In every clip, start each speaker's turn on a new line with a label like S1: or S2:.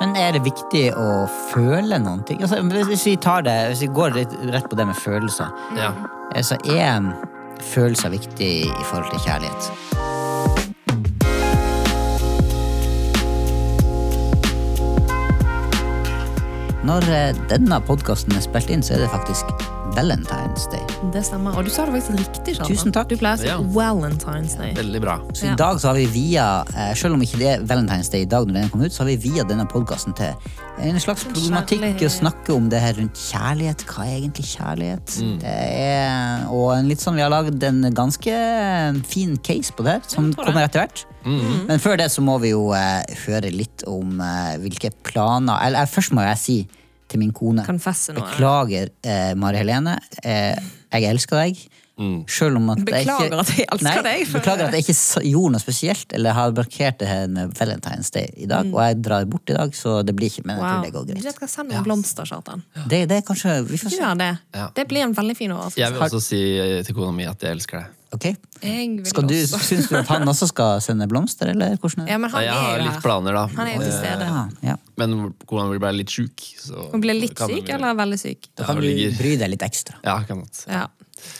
S1: Men er det viktig å føle noen ting? Altså, hvis vi tar det, hvis vi går litt rett på det med følelser,
S2: Ja.
S1: eh, så er følelser viktig i forhold til kjærlighet. Når eh, denne podkasten er spilt inn, så er det faktisk Valentine's Day.
S3: Det stemmer. Og du sa det faktisk riktig. Kjartan.
S1: Tusen takk.
S3: Du pleier å si
S2: Ja.
S3: Valentine's Day.
S2: Veldig bra.
S1: Så i dag så har vi via, eh, selv om ikke det er Valentine's Day i dag når den kommer ut, så har vi via denne podkasten til en slags problematikk å snakke om det her rundt kjærlighet. Hva er egentlig kjærlighet? Det er, og en litt sånn, vi har laget en ganske fin case på det her, som kommer etter hvert. Men før det så må vi jo eh, høre litt om eh, hvilke planer Eller eh, først må jeg si til min kone
S3: noe.
S1: Beklager, eh, Mari Helene. Eh, jeg elsker deg. Selv om at jeg ikke,
S3: at jeg elsker
S1: Nei,
S3: deg, for-
S1: Beklager at jeg ikke gjorde noe spesielt, eller har markert det her med Valentine's Day i dag. Og jeg drar bort i dag, så det blir ikke Men jeg tror det går greit.
S3: vet skal sende noen blomster, Kjartan.
S1: Det, det er kanskje Vi får se.
S3: Gjør det.
S2: Ja.
S3: Det blir en veldig fin
S2: Jeg vil også si til kona mi at jeg elsker deg.
S1: Ok?
S3: Jeg vil
S1: Skal du,
S3: også.
S1: Syns du at han også skal sende blomster, eller hvordan?
S3: Ja, men han
S2: Jeg har litt
S3: her.
S2: planer, da.
S3: Han er jo til stede.
S1: Ja, ja.
S2: Men hvordan mi ble litt sjuk. Så
S3: Hun ble litt syk,
S2: bli...
S3: eller veldig syk?
S1: Da kan
S2: ja,
S1: du
S2: ligger-
S1: bry deg litt ekstra.
S2: Ja, kan godt.
S3: Ja.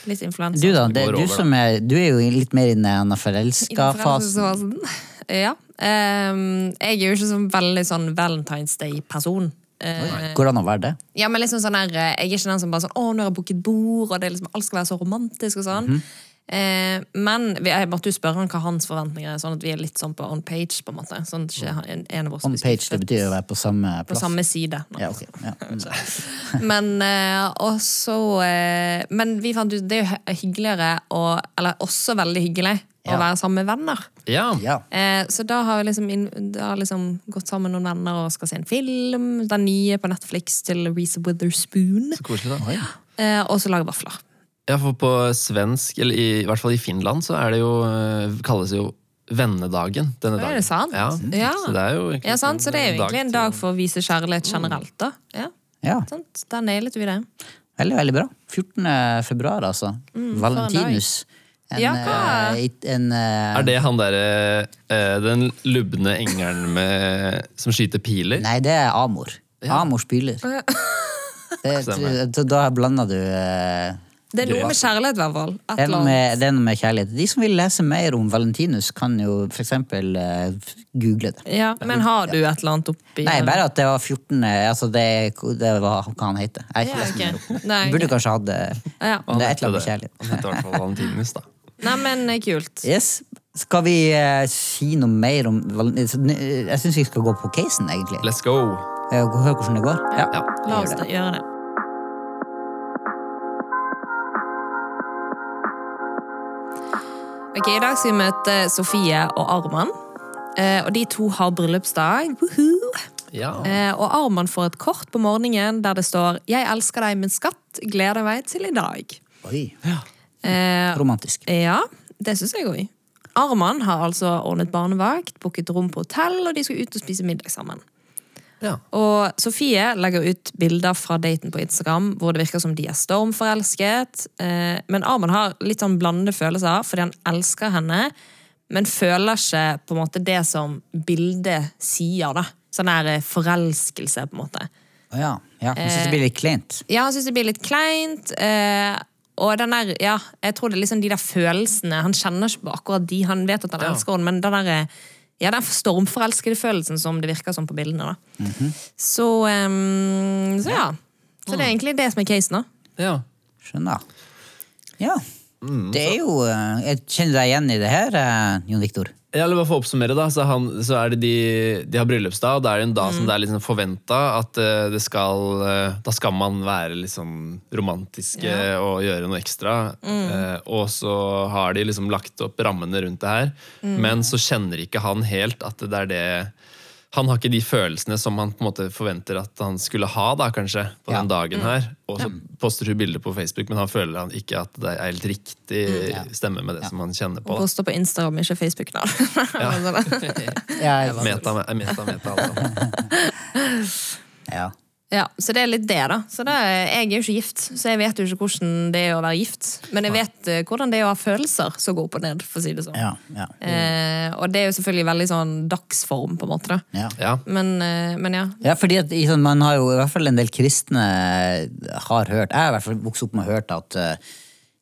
S3: Litt influensa.
S1: Du da, det, du,
S2: over,
S1: som er, du er jo litt mer inne i den forelska-fasen.
S3: Ja. Um, jeg er jo ikke så veldig sånn Valentine's Day-person. Eh,
S1: Går det an å være det?
S3: ja, men liksom sånn her, eh, Jeg er ikke den som bare sånn Å, nå har jeg booket bord, og det liksom, alt skal være så romantisk og sånn.
S1: Mhm.
S3: Eh, men vi- jeg måtte jo spørre han hva hans forventninger er, sånn at vi er litt sånn på on page. på en måte Sånn at ikke en, en av oss
S1: On page, det betyr å være på samme plass?
S3: På samme side.
S1: Ja, okay. Ja.
S3: Men eh, også eh, Men vi fant ut det er jo hyggeligere, og, eller også veldig hyggelig,
S1: Ja.
S3: å være sammen med venner.
S2: Ja.
S1: ja.
S3: Eh, så da har vi liksom, da har liksom gått sammen med noen venner og skal se en film. Den nye på Netflix til Reece Witherspoon.
S2: Så koselig, da.
S3: Eh, og så lage vafler.
S2: Ja, for på svensk, eller i, i hvert fall i Finland, så er det jo eh, kalles det jo vennedagen denne dagen.
S3: Er det sant?
S2: Ja.
S3: Ja.
S2: Så det er jo egentlig
S3: Ja, sant? Så det er jo egentlig en dag for å vise kjærlighet generelt, da. Ja,
S1: ja.
S3: sant? Der nailet vi det.
S1: Veldig, veldig bra. 14. februar, altså. Valentinus. En,
S3: Mm, Ja, hva-
S1: eh, en, uh,
S2: Er det han derre uh, Den lubne engelen med, som skyter piler?
S1: Nei, det er Amor. Amor spyler. Det,
S2: Stemmer.
S1: da, da blander du
S3: Det er noe med kjærlighet, i hvert fall.
S1: Det, er noe med, det er noe med kjærlighet. De som vil lese mer om Valentinus, kan jo for eksempel eh, google det.
S3: Ja, men har du et eller annet oppi
S1: Nei, bare at det var 14. Altså det, det var hva han heter. Jeg har ikke
S3: Ja,
S1: lest
S3: ok.
S1: mer opp.
S3: Nei,
S1: Burde kanskje hatt det.
S3: Ja.
S1: Det er et eller annet med kjærlighet.
S2: Han heter i hvert fall Valentinus, da.
S3: Nei, men eh, kult.
S1: Yes. Skal vi uh, si noe mer om Valentinus? Jeg syns vi skal gå på casen, egentlig.
S2: Let's go!
S1: Hør hvordan det går. Ja.
S2: Ja.
S3: La oss gjøre det. Ok, I dag skal vi møte Sofie og Arman. Eh, og de to har bryllupsdag.
S2: Ja.
S3: Eh, og Arman får et kort på morgenen der det står 'Jeg elsker deg, min skatt. Gleder meg til i dag'.
S1: Oi.
S3: Eh,
S1: Romantisk.
S3: ja, det syns jeg òg. Arman har altså ordnet barnevakt, booket rom på hotell, og de skal ut og spise middag sammen.
S2: Ja.
S3: Og Sofie legger ut bilder fra daten på Instagram hvor det virker som de er stormforelsket. Eh, men Arman har litt sånn blandede følelser fordi han elsker henne, men føler ikke på en måte det som bildet sier. da. Sånn der eh, forelskelse, på en måte.
S1: Ja. ja. Han syns det blir litt kleint.
S3: Ja, han syns det blir litt kleint. Eh, og den der, ja, jeg tror det er liksom de der følelsene Han kjenner ikke på akkurat de, han vet at han elsker henne, men den der, eh, ja, den stormforelskede følelsen som det virker som på bildene. da. Så, um, så ja. Så det er egentlig det som er casen. da.
S2: ja.
S1: Skjønner. Ja. Det er jo eh, Jeg kjenner deg igjen i det her, eh, Jon Viktor.
S2: Ja, eller bare for å oppsummere da, så, han, så er det de, de har bryllupsdag, og da er det en dag
S3: Mm.
S2: som det er liksom forventa at eh, det skal eh, Da skal man være liksom romantiske og gjøre noe ekstra.
S3: Mm.
S2: Eh, og så har de liksom lagt opp rammene rundt det her,
S3: Mm.
S2: men så kjenner ikke han helt at det er det han har ikke de følelsene som han på en måte forventer at han skulle ha da, kanskje, på
S1: Ja.
S2: den dagen
S3: Mm.
S2: her. Og så poster hun bilder på Facebook, men han føler han ikke at det er helt riktig stemme med det som han kjenner på. Da.
S3: Poster på Instagram, ikke Facebook. da.
S1: Ja,
S2: Meta, meta, meta, altså.
S1: ja.
S3: Ja, Så det er litt det, da. Så det, jeg er jo ikke gift, så jeg vet jo ikke hvordan det er å være gift. Men jeg vet eh, hvordan det er å ha følelser som går opp og ned, for å si det sånn.
S1: Ja, ja,
S3: Eh, og det er jo selvfølgelig veldig sånn dagsform, på en måte. da.
S1: ja.
S2: Ja.
S3: Men, eh, men ja.
S1: Ja, fordi at i sånn, man har jo i hvert fall en del kristne har hørt Jeg har i hvert fall vokst opp med å hørt at uh,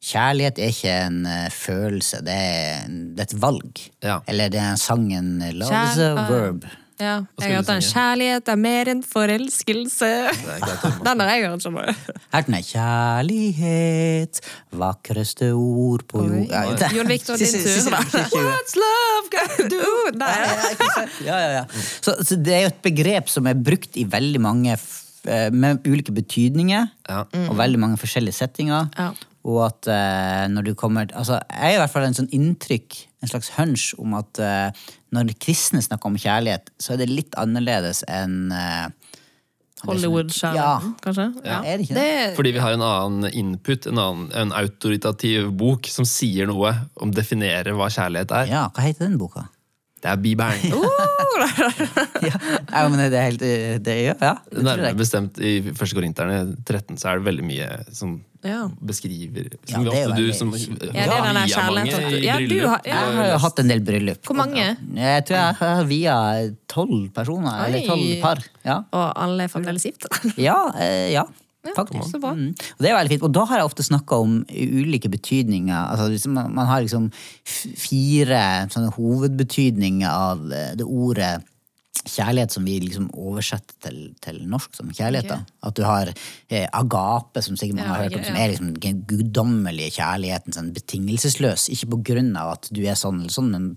S1: kjærlighet er ikke en uh, følelse, det er, det er et valg.
S2: Ja.
S1: Eller det er sangen 'Love is a verb'.
S3: Ja. Jeg har hatt en kjærlighet er mer enn forelskelse. Den har jeg hørt, du.
S1: Her den er 'Kjærlighet, vakreste ord på jord'
S3: Jon din tur,
S1: siste-
S3: What's love gonna do?
S1: Ja, ja, ja. Så, så det er jo et begrep som er brukt i veldig mange eh, med ulike betydninger.
S2: Ja.
S1: Og veldig mange forskjellige settinger.
S3: Ja.
S1: Og at eh, når du kommer altså, Jeg har i hvert fall en sånn inntrykk, en slags hunch, om at eh, når kristne snakker om kjærlighet, så er det litt annerledes enn eh,
S3: Hollywood-kjærligheten,
S1: Ja.
S3: kanskje?
S1: Ja, er det ikke det?
S2: Fordi vi har en annen input, en, annen, en autoritativ bok som sier noe om definerer hva kjærlighet er.
S1: Ja, hva heter den boka?
S2: Det er Bibelen.
S1: Ja, men det er helt eh, det, gjør, ja det
S2: Nærmere
S1: jeg.
S2: bestemt i første Korinterne 13 så er det veldig mye som
S3: Ja.
S2: beskriver
S1: Ja, det er jo
S2: du som
S3: Ja, det er den der
S2: via mange
S3: kjærligheten.
S2: i
S3: Ja, du
S2: bryllup.
S3: har- ja.
S1: Jeg har jo hatt en del bryllup.
S3: Hvor mange?
S1: Jeg tror jeg har via tolv personer. Eller tolv par. Ja,
S3: Og alle er fremdeles gift?
S1: ja, eh, ja faktisk.
S3: så bra.
S1: Mm. Og det er veldig fint. Og da har jeg ofte snakka om ulike betydninger. Altså, liksom, man man har liksom fire sånne hovedbetydninger av eh, det ordet kjærlighet som vi liksom oversetter til, til norsk som kjærlighet. da. At du har eh, agape, som sikkert man
S3: Ja,
S1: har hørt om, som
S3: ja.
S1: er liksom den guddommelige kjærligheten. Sånn betingelsesløs. Ikke på grunn av at du er sånn eller sånn, men,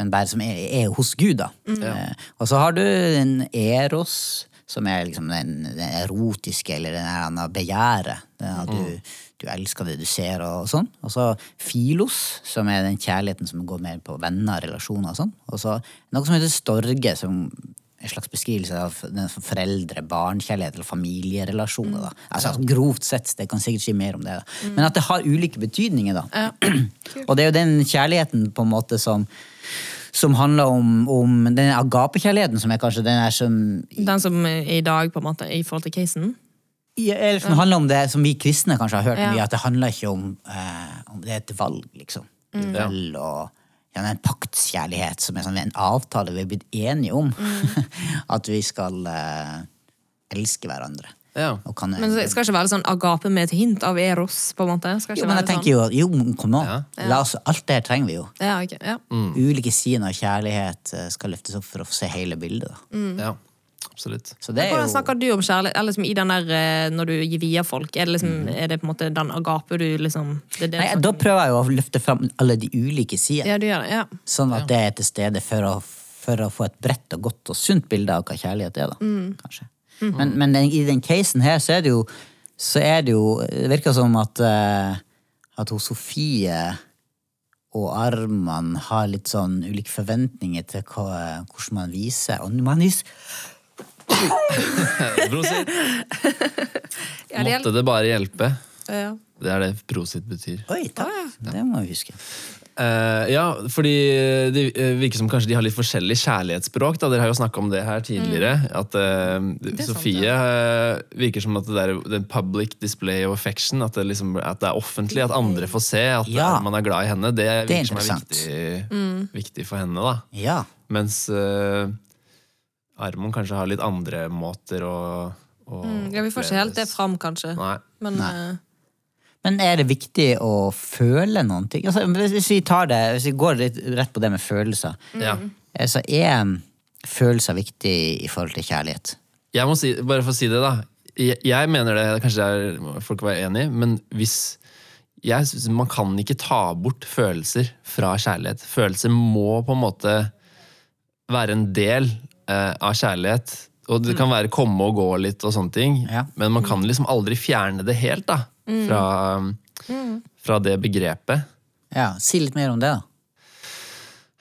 S1: men bare som er, er hos Gud. da. Eh, og så har du en eros, som er liksom den, den erotiske, eller den begjæret. At du, du elsker det du ser, og sånn. Og så filos, som er den kjærligheten som går mer på venner, relasjoner og sånn. Og så noe som heter storge, som en slags beskrivelse av den foreldre-barn-kjærlighet eller familierelasjoner. Da. Altså, grovt sett, det kan sikkert si mer om det. Da. Men at det har ulike betydninger, da. Og det er jo den kjærligheten på en måte som som handler om, om den agapekjærligheten, som er kanskje den der som
S3: Den som er i dag, på en måte, i forhold til casen?
S1: Ja, Eller som handler om det som vi kristne kanskje har hørt
S3: Ja.
S1: mye, at det handler ikke om, eh, om Det er et valg, liksom. Mm. Vel, og ja, en paktskjærlighet som er sånn en avtale vi er blitt enige om. at vi skal eh, elske hverandre.
S2: Ja.
S1: Kan,
S3: Men det skal ikke være sånn agape med et hint av eros, på en måte?
S1: Jo, men jeg
S3: tenker
S1: tenker jo, jo, kom nå.
S2: Ja.
S1: Oss, alt det her trenger vi jo.
S3: sånn. Ja, okay, Ja.
S1: Ulike sider av kjærlighet eh, skal løftes opp for å få se hele bildet. Mm.
S2: ja, absolutt.
S1: Så det er
S3: Hvordan
S1: jo
S3: snakker du om kjærlighet? Liksom i den der, eh, når du gir via folk, er det, liksom, er det på en måte den agape du liksom det er det
S1: Nei,
S3: som...
S1: Da prøver jeg jo å løfte fram alle de ulike sidene.
S3: Ja, du gjør det. Ja.
S1: Sånn at det er til stede for å, for å få et bredt og godt og sunt bilde av hva kjærlighet er. da, kanskje. Men, men den, i den casen her så er det jo så er det jo Det virker som at, eh, at hos Sofie og Arman har litt sånn ulike forventninger til hva, hvordan man viser Og man viser
S2: Prosit.
S3: Ja,
S2: Måtte det bare hjelpe.
S3: Ja.
S2: Det er det prosit betyr.
S1: Oi, takk! Det må vi huske.
S2: Eh, ja, fordi det eh, virker som kanskje de har litt forskjellig kjærlighetsspråk. Da. Dere har jo snakka om det her tidligere. At uh,
S3: Sofie sant,
S2: Sofie uh, virker som at det er den public display of affection. At det, liksom, at det er offentlig, at andre får se at
S1: Ja.
S2: man er glad i henne. Det
S1: Det er
S2: virker som er
S1: viktig,
S2: viktig, viktig for henne. da.
S1: Ja.
S2: Mens uh, Armon kanskje har litt andre måter å, å
S3: Mm, ja, vi får ikke helt det fram, kanskje.
S2: Nei.
S3: Men eh,
S1: Men er det viktig å føle noen ting? Altså, hvis vi tar det, hvis vi går litt rett på det med følelser,
S2: Ja.
S1: eh, så er følelser viktig i forhold til kjærlighet.
S2: Jeg må si, bare for å si det, da. Jeg, jeg mener det, kanskje det er, folk var enig i, men hvis jeg synes Man kan ikke ta bort følelser fra kjærlighet. Følelser må på en måte være en del eh, av kjærlighet. Og det kan være komme og gå litt, og sånne ting,
S1: Ja.
S2: men man kan liksom aldri fjerne det helt da, fra, fra det begrepet.
S1: Ja, Si litt mer om det, da.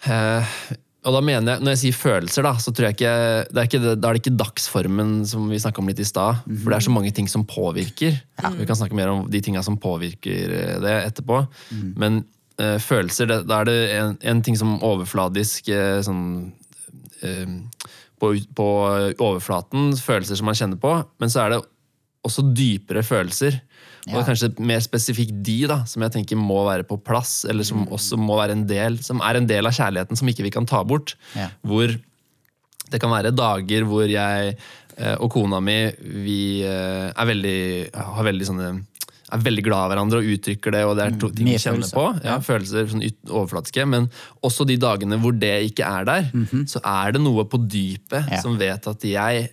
S2: Eh, og da mener jeg, Når jeg sier følelser, da, så tror jeg ikke, det er ikke det, da er det ikke dagsformen som vi snakka om litt i stad. For det er så mange ting som påvirker. Vi kan snakke mer om de tinga som påvirker eh, det etterpå. Men eh, følelser, det, da er det en, en ting som overfladisk eh, sånn eh, på, på overflaten, følelser som man kjenner på, men så er det også dypere følelser. Og
S1: Ja.
S2: kanskje mer spesifikt de, da, som jeg tenker må være på plass, eller som også må være en del, som er en del av kjærligheten som ikke vi kan ta bort.
S1: Ja.
S2: Hvor det kan være dager hvor jeg eh, og kona mi vi eh, er veldig, har veldig sånne er veldig glad i hverandre og uttrykker det, og det er to ting
S1: Mm, mye
S2: vi kjenner på. Ja, Følelser sånn yt- overflatiske. Men også de dagene hvor det ikke er der, så er det noe på dypet.
S1: Ja.
S2: som vet at jeg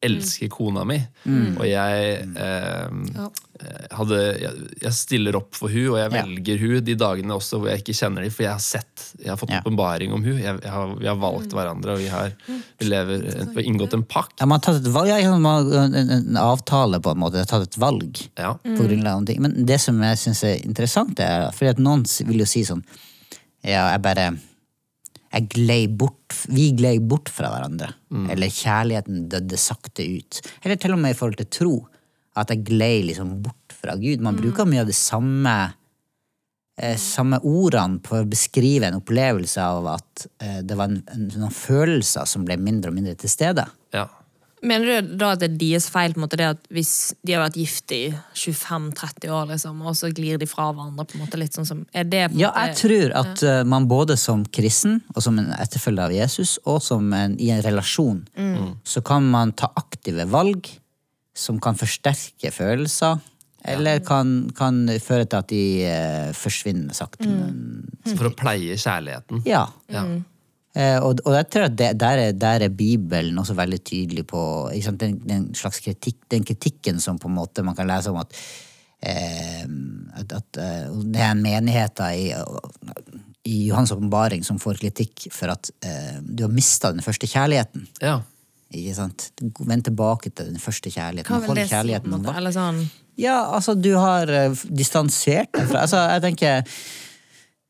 S2: elsker kona mi.
S1: Mm.
S2: Og jeg eh, hadde, jeg, jeg stiller opp for hun, og jeg velger hun de dagene også hvor jeg ikke kjenner dem, for jeg har sett, jeg har fått åpenbaring om hun. Jeg, jeg har, vi har valgt hverandre, og vi har, vi lever, vi har inngått en pakt.
S1: Ja, man har tatt et valg, ja, en, en, avtale, på en måte. Har Tatt et valg.
S2: Ja.
S1: på grunnlag av ting. Men det som jeg syns er interessant, er fordi at noen vil jo si sånn Ja, jeg bare jeg bort, Vi glei bort fra hverandre. Eller kjærligheten døde sakte ut. Eller til og med i forhold til tro. At jeg glei liksom bort fra Gud. Man bruker mye av de samme eh, samme ordene på å beskrive en opplevelse av at eh, det var en, en, noen følelser som ble mindre og mindre til stede.
S2: ja.
S3: Mener du da at det er deres feil på en måte det at hvis de har vært gift i 25-30 år, liksom, og så glir de fra hverandre? på en måte litt sånn som, er det på en
S1: Ja,
S3: måte,
S1: jeg tror at ja. man både som kristen og som en etterfølger av Jesus, og som en, i en relasjon, så kan man ta aktive valg som kan forsterke følelser, eller kan, kan føre til at de eh, forsvinner sakte.
S2: Mm. For å pleie kjærligheten.
S1: ja.
S2: Ja.
S1: Eh, og, og jeg tror at det, der, er, der er Bibelen også veldig tydelig på ikke sant, den, den slags kritikk, den kritikken som på en måte man kan lese om at, eh, at, at eh, det er en menighet i, i Johans åpenbaring som får kritikk for at eh, du har mista den første kjærligheten.
S2: Ja.
S1: Ikke sant? Vend tilbake til den første kjærligheten.
S3: Hva vil det
S1: kjærligheten
S3: sånn,
S1: Ja, altså, du har eh, distansert deg fra Altså, jeg tenker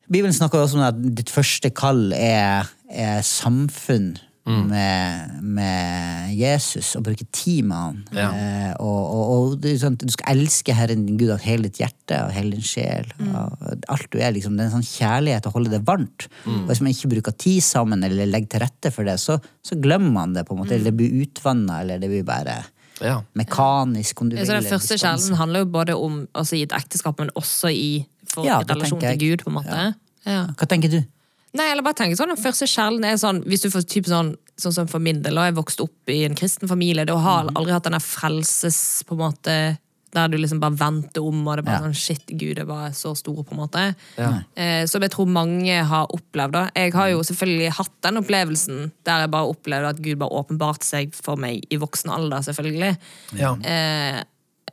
S1: Bibelen snakker også om at ditt første kall er, er samfunn med, med Jesus, og bruke tid med han.
S2: Ja.
S1: Eh, og og, og det er sånn, du skal elske Herren din Gud av hele ditt hjerte og hele din sjel. Av alt du er, liksom. Det er en sånn kjærlighet å holde det varmt. Og hvis man ikke bruker tid sammen eller legger til rette for det, så, så glemmer man det. på en måte, eller det blir utvanna, eller det blir bare
S2: ja.
S1: mekanisk. om du
S3: Ja,
S1: vil.
S3: så Den første kjærligheten handler jo både om altså i et ekteskap, men også i for
S1: Ja,
S3: et relasjon til. Gud. på en måte. Ja.
S1: Hva tenker du?
S3: Nei, eller bare tenk sånn, Den første kjærligheten er sånn Hvis du får typ sånn, sånn som for min del, og jeg vokste opp i en kristen familie, da har
S1: Mhm.
S3: aldri hatt den der frelses på en måte der du liksom bare venter om, og det er bare
S1: Ja.
S3: sånn Shit, Gud, det var så stor, på en måte.
S2: Ja.
S3: Eh, som jeg tror mange har opplevd. da. Jeg har jo selvfølgelig hatt den opplevelsen der jeg bare opplevde at Gud bare åpenbarte seg for meg i voksen alder, selvfølgelig.
S2: Ja.
S3: Eh,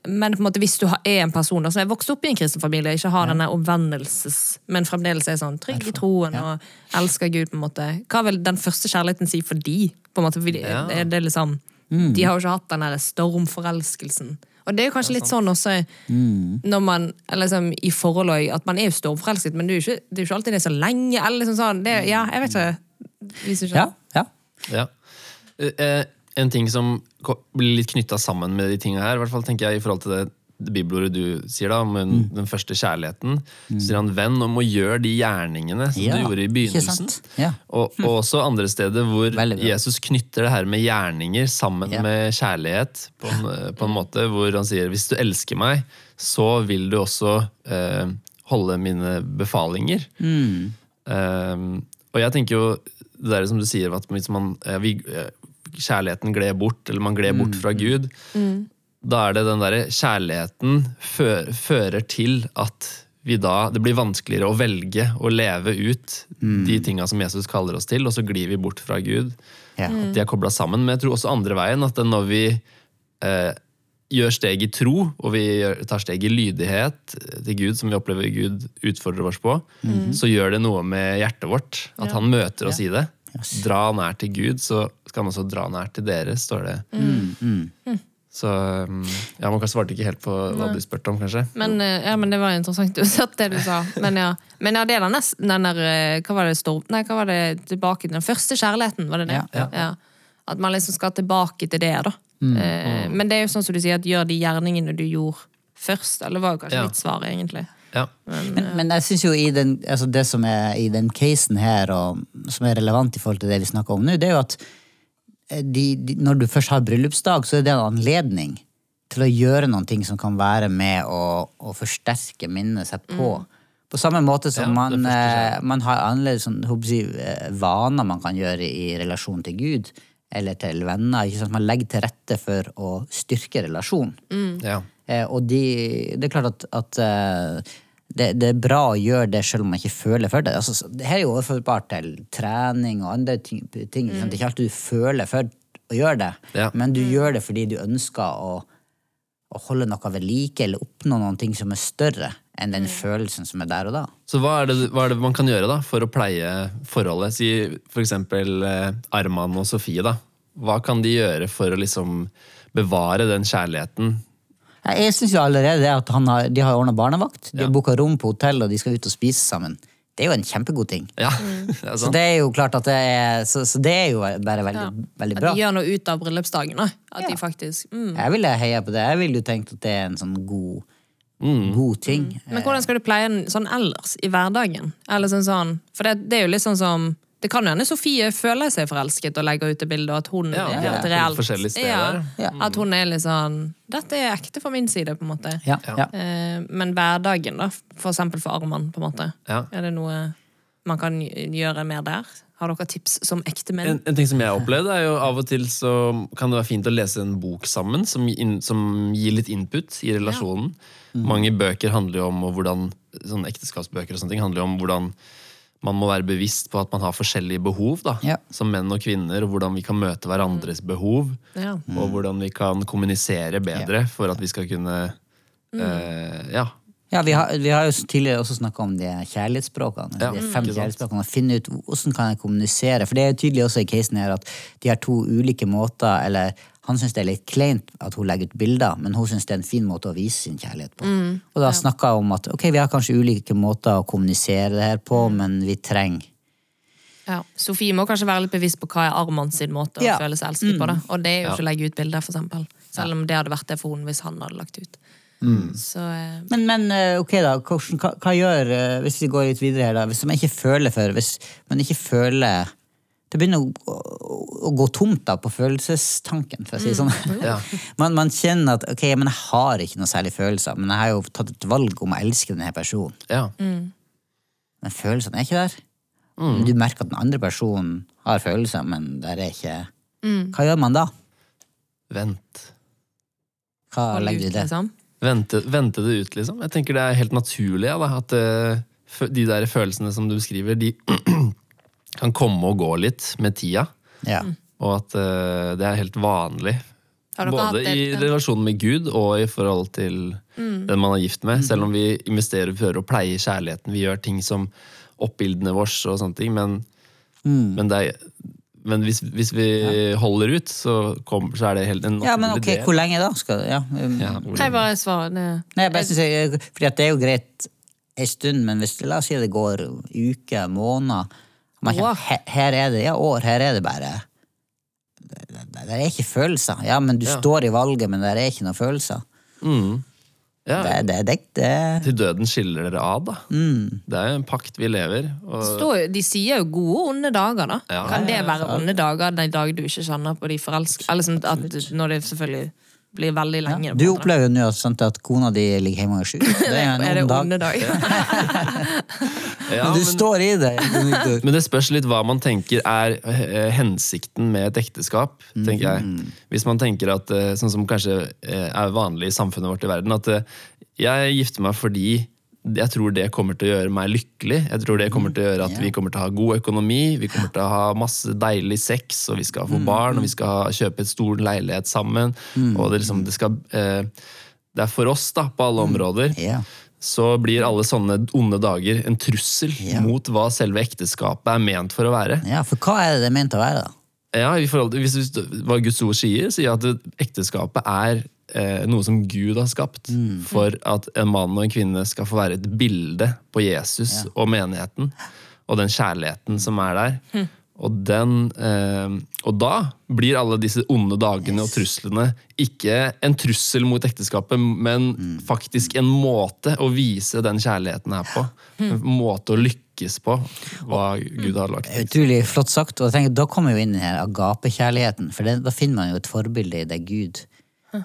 S3: men på en måte, hvis du er en person da, som er vokst opp i en kristen familie, ikke har denne omvendelses, men fremdeles er sånn trygg i troen og elsker Gud, på en måte, hva vil den første kjærligheten si for de? På en måte, fordi
S2: Ja.
S3: er det liksom, mm. De har jo ikke hatt den der stormforelskelsen. Og det er jo kanskje litt sånn også når man, eller liksom, i forhold til at man er jo stormforelsket, men det er jo ikke, det er ikke alltid det er så lenge. eller liksom sånn, det, er- Ja, jeg vet ikke. Hvis du
S1: Ja,
S3: skjønner.
S1: ja.
S2: Ja. Eh, En ting som blir litt knytta sammen med de tinga her, i hvert fall tenker jeg i forhold til det, det bibelordet du sier da, om den, den første kjærligheten, mm. sier han 'venn om å gjøre de gjerningene som
S1: Ja,
S2: du gjorde i begynnelsen'.
S1: Ja.
S2: Og, og også andre steder hvor Jesus knytter det her med gjerninger sammen
S1: Ja.
S2: med kjærlighet, på en, på en måte hvor han sier 'hvis du elsker meg, så vil du også eh, holde mine befalinger'. Um, og jeg tenker jo det der som du sier, at hvis man, ja, vi, eh, kjærligheten gled bort, eller man gled bort fra Gud, da er det den derre kjærligheten fører, fører til at vi da, det blir vanskeligere å velge å leve ut de tinga som Jesus kaller oss til, og så glir vi bort fra Gud.
S1: Ja.
S2: At de er kobla sammen. Men jeg tror også andre veien, at når vi eh, gjør steg i tro, og vi tar steg i lydighet til Gud, som vi opplever Gud utfordrer oss på, så gjør det noe med hjertet vårt. At han møter oss i det. Dra nær til Gud, så skal han også dra nær til dere, står det. Så um, ja, Man svarte ikke helt på hva du spurte om, kanskje.
S3: Men, eh, ja, men det var interessant uansett, det du sa. Men ja, men ja det er da nesten den der eh, Hva var det stor... Nei, hva var det tilbake til den første kjærligheten, var det det?
S1: Ja,
S3: At man liksom skal tilbake til det, da. Eh, men det er jo sånn som du sier, at gjør de gjerningene du gjorde først. Eller var jo kanskje
S2: Ja.
S3: mitt svar, egentlig.
S2: Ja.
S1: Men, men jeg synes jo i den, altså det som er i den casen her, og som er relevant i forhold til det vi snakker om nå, det er jo at de, de, når du først har bryllupsdag, så er det en anledning til å gjøre ting som kan være med å, å forsterke minnet seg på. På samme måte som
S2: Ja,
S1: man, eh, man har annerledes sånn, jeg, si, eh, vaner man kan gjøre i relasjon til Gud eller til venner. Ikke sant? Man legger til rette for å styrke relasjonen.
S2: Ja.
S1: Eh, og de, det er klart at, at eh, det, det er bra å gjøre det selv om man ikke føler for det. Altså, det her er jo overførbart til trening og andre ting. ting ikke? Det er ikke alltid du føler for å gjøre det,
S2: Ja.
S1: men du gjør det fordi du ønsker å, å holde noe ved like eller oppnå noen ting som er større enn den følelsen som er der og da.
S2: Så hva er, det, hva er det man kan gjøre da for å pleie forholdet? Si for eksempel eh, Arman og Sofie. da. Hva kan de gjøre for å liksom bevare den kjærligheten?
S1: Jeg, syns allerede det at han har, de har ordna barnevakt, de
S2: Ja.
S1: har booka rom på hotell og de skal ut og spise sammen. Det er jo en kjempegod ting.
S2: Ja, det er
S1: Så det er jo klart at det er, så, så det er jo bare veldig, veldig
S3: At
S1: bra.
S3: de gjør noe ut av bryllupsdagen. da. ja. de faktisk mm.
S1: Jeg ville heia på det. Jeg ville jo tenkt at det er en sånn god, god ting.
S3: Men hvordan skal du pleie den sånn ellers, i hverdagen? Eller sånn sånn, For det, det er jo litt sånn som Det kan jo hende Sofie føler seg forelsket og legger ut det bildet, og at hun
S2: Ja,
S3: er
S2: ja,
S3: et reelt. Ja,
S1: Ja.
S3: At hun er litt sånn Dette er ekte fra min side, på en måte.
S1: Ja, ja.
S3: Eh, men hverdagen, da, for eksempel for Arman, på en måte.
S2: Ja.
S3: Er det noe man kan gjøre mer der? Har dere tips som ektemenn?
S2: En, en ting som jeg har opplevd, er jo av og til så kan det være fint å lese en bok sammen som, in, som gir litt input i relasjonen. Mange bøker handler jo om og hvordan, sånn ekteskapsbøker og sånne ting handler jo om hvordan man må være bevisst på at man har forskjellige behov, da,
S1: Ja.
S2: som menn og kvinner, og hvordan vi kan møte hverandres behov.
S3: Ja.
S2: Og hvordan vi kan kommunisere bedre for at vi skal kunne eh, Ja.
S1: Ja, vi har, vi har jo tidligere også snakka om de kjærlighetsspråkene.
S2: Ja,
S1: de fem kjærlighetsspråkene, og Finne ut hvordan kan jeg kommunisere. For det er jo tydelig også i casen her at de har to ulike måter eller Han syns det er litt kleint at hun legger ut bilder, men hun syns det er en fin måte å vise sin kjærlighet på. og da snakka jeg om at ok, vi har kanskje ulike måter å kommunisere det her på, men vi trenger
S3: Ja. Sofie må kanskje være litt bevisst på hva er Arman sin måte å
S1: Ja.
S3: føle seg elsket på. Da. Og det er jo
S2: Ja.
S3: ikke å legge ut bilder, for eksempel. Selv om det hadde vært det for henne hvis han hadde lagt ut. Så eh,
S1: Men, men eh, ok da, hva, hva gjør, eh, hvis vi går litt videre her da, hvis man ikke føler for, hvis man ikke føler, det begynner å, å, å gå tomt da på følelsestanken, for å si det sånn.
S2: Ja.
S1: Man, man kjenner at, ok, men jeg har ikke noe særlig følelser, men jeg har jo tatt et valg om å elske denne personen.
S2: ja.
S1: Men følelsene er ikke der. Du merker at den andre personen har følelser, men der er ikke... Hva gjør man da?
S2: Vent.
S1: Hva
S3: hold
S1: legger du i det?
S3: liksom.
S2: Vente, vente det ut, liksom. Jeg tenker det er helt naturlig ja, da, at eh, de der følelsene som du beskriver, de kan komme og gå litt med tida.
S1: Ja.
S2: Og at uh, det er helt vanlig. Både i
S3: relasjonen
S2: relasjon med Gud og i forhold til den man er gift med. Selv om vi investerer og prøver å pleie kjærligheten. Vi gjør ting som oppbildene vårs og sånne ting. Men, men, det er, men hvis, hvis vi holder ut, så, kom, så er det helt en
S1: ja, men ok,
S2: del.
S1: hvor lenge da? Skal, ja, um,
S2: Ja,
S3: Jeg bare svarer det.
S1: Nei, jeg bare synes jeg, fordi at det er jo greit en stund, men hvis la oss si det går uker, måneder man kjenner,
S3: År.
S1: he, Her er det, ja, år, her er det bare det er ikke følelser. Ja, men du
S2: Ja.
S1: står i valget, men det er ikke noen følelser.
S2: Mm. Ja,
S1: Det, det, det, det,
S2: Til døden skiller dere av, da.
S1: mm.
S2: Det er jo en pakt vi lever. Og,
S3: Står, de sier jo gode og onde dager, da.
S2: Ja.
S3: Kan det være onde dager den dag du ikke kjenner på de forelskede? Eller sånn når det selvfølgelig blir veldig lenge.
S1: Du opplever jo nå at, at kona di ligger hjemme og er sjuk. Det er en
S3: Er det
S1: ond dag.
S2: ja,
S1: Men du
S2: men,
S1: står i det.
S2: Men det spørs litt hva man tenker er eh, hensikten med et ekteskap. tenker jeg. Hvis man tenker at, eh, sånn som kanskje eh, er vanlig i samfunnet vårt i verden, at jeg gifter meg fordi jeg tror det kommer til å gjøre meg lykkelig. Jeg tror det kommer til å gjøre at vi kommer til å ha god økonomi, vi kommer til å ha masse deilig sex, og vi skal få barn, og vi skal kjøpe et stor leilighet sammen. Og det, liksom, det, skal, eh, det er for oss, da, på alle områder. Så blir alle sånne onde dager en trussel mot hva selve ekteskapet er ment for å være.
S1: ja, for hva er det det er ment å være, da?
S2: Ja, i forhold til, hvis, hvis, Hva Guds ord sier, sier at ekteskapet er noe som Gud har skapt. For at en mann og en kvinne skal få være et bilde på Jesus og menigheten. Og den kjærligheten som er der. Og, den, eh, og da blir alle disse onde dagene og truslene ikke en trussel mot ekteskapet, men faktisk en måte å vise den kjærligheten her på. En måte å lykkes på, hva Gud har lagt.
S1: Utrolig flott sagt. Og jeg tenker, da kommer jo inn den her agapekjærligheten. For det, da finner man jo et forbilde i det Gud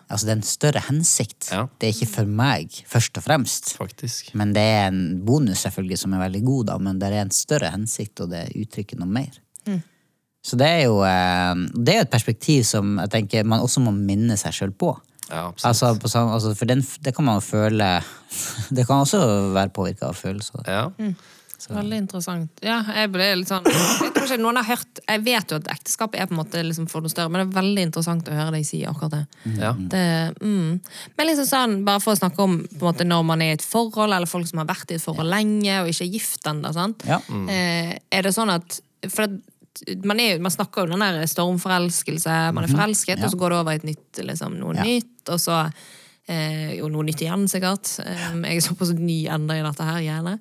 S1: Altså det er en større hensikt.
S2: Ja.
S1: Det er ikke for meg, først og fremst.
S2: Faktisk.
S1: Men det er en bonus selvfølgelig som er veldig god, da, men det er en større hensikt, og det uttrykker noe mer. Så det er jo eh, det er et perspektiv som jeg tenker man også må minne seg sjøl på.
S2: Ja.
S1: Altså, på samme, altså, for den, det kan man jo føle Det kan også være påvirka av følelser.
S2: Ja.
S3: Veldig interessant. Ja, jeg ble litt sånn Jeg tror ikke noen har hørt Jeg vet jo at ekteskap er på en måte liksom for noe større, men det er veldig interessant å høre deg si akkurat det.
S2: ja.
S3: det mm. Men liksom sånn, bare for å snakke om på en måte, når man er i et forhold, eller folk som har vært i et forhold lenge og ikke er gift ennå.
S1: Ja.
S3: mm. er det sånn at For det, man, er, man snakker jo om den der stormforelskelse, man er forelsket,
S1: Ja.
S3: og så går det over i et nytt, liksom, noe
S1: Ja.
S3: nytt, og så eh, jo noe nytt igjen, sikkert. Um, jeg er såpass ny ennå i dette her, gjerne.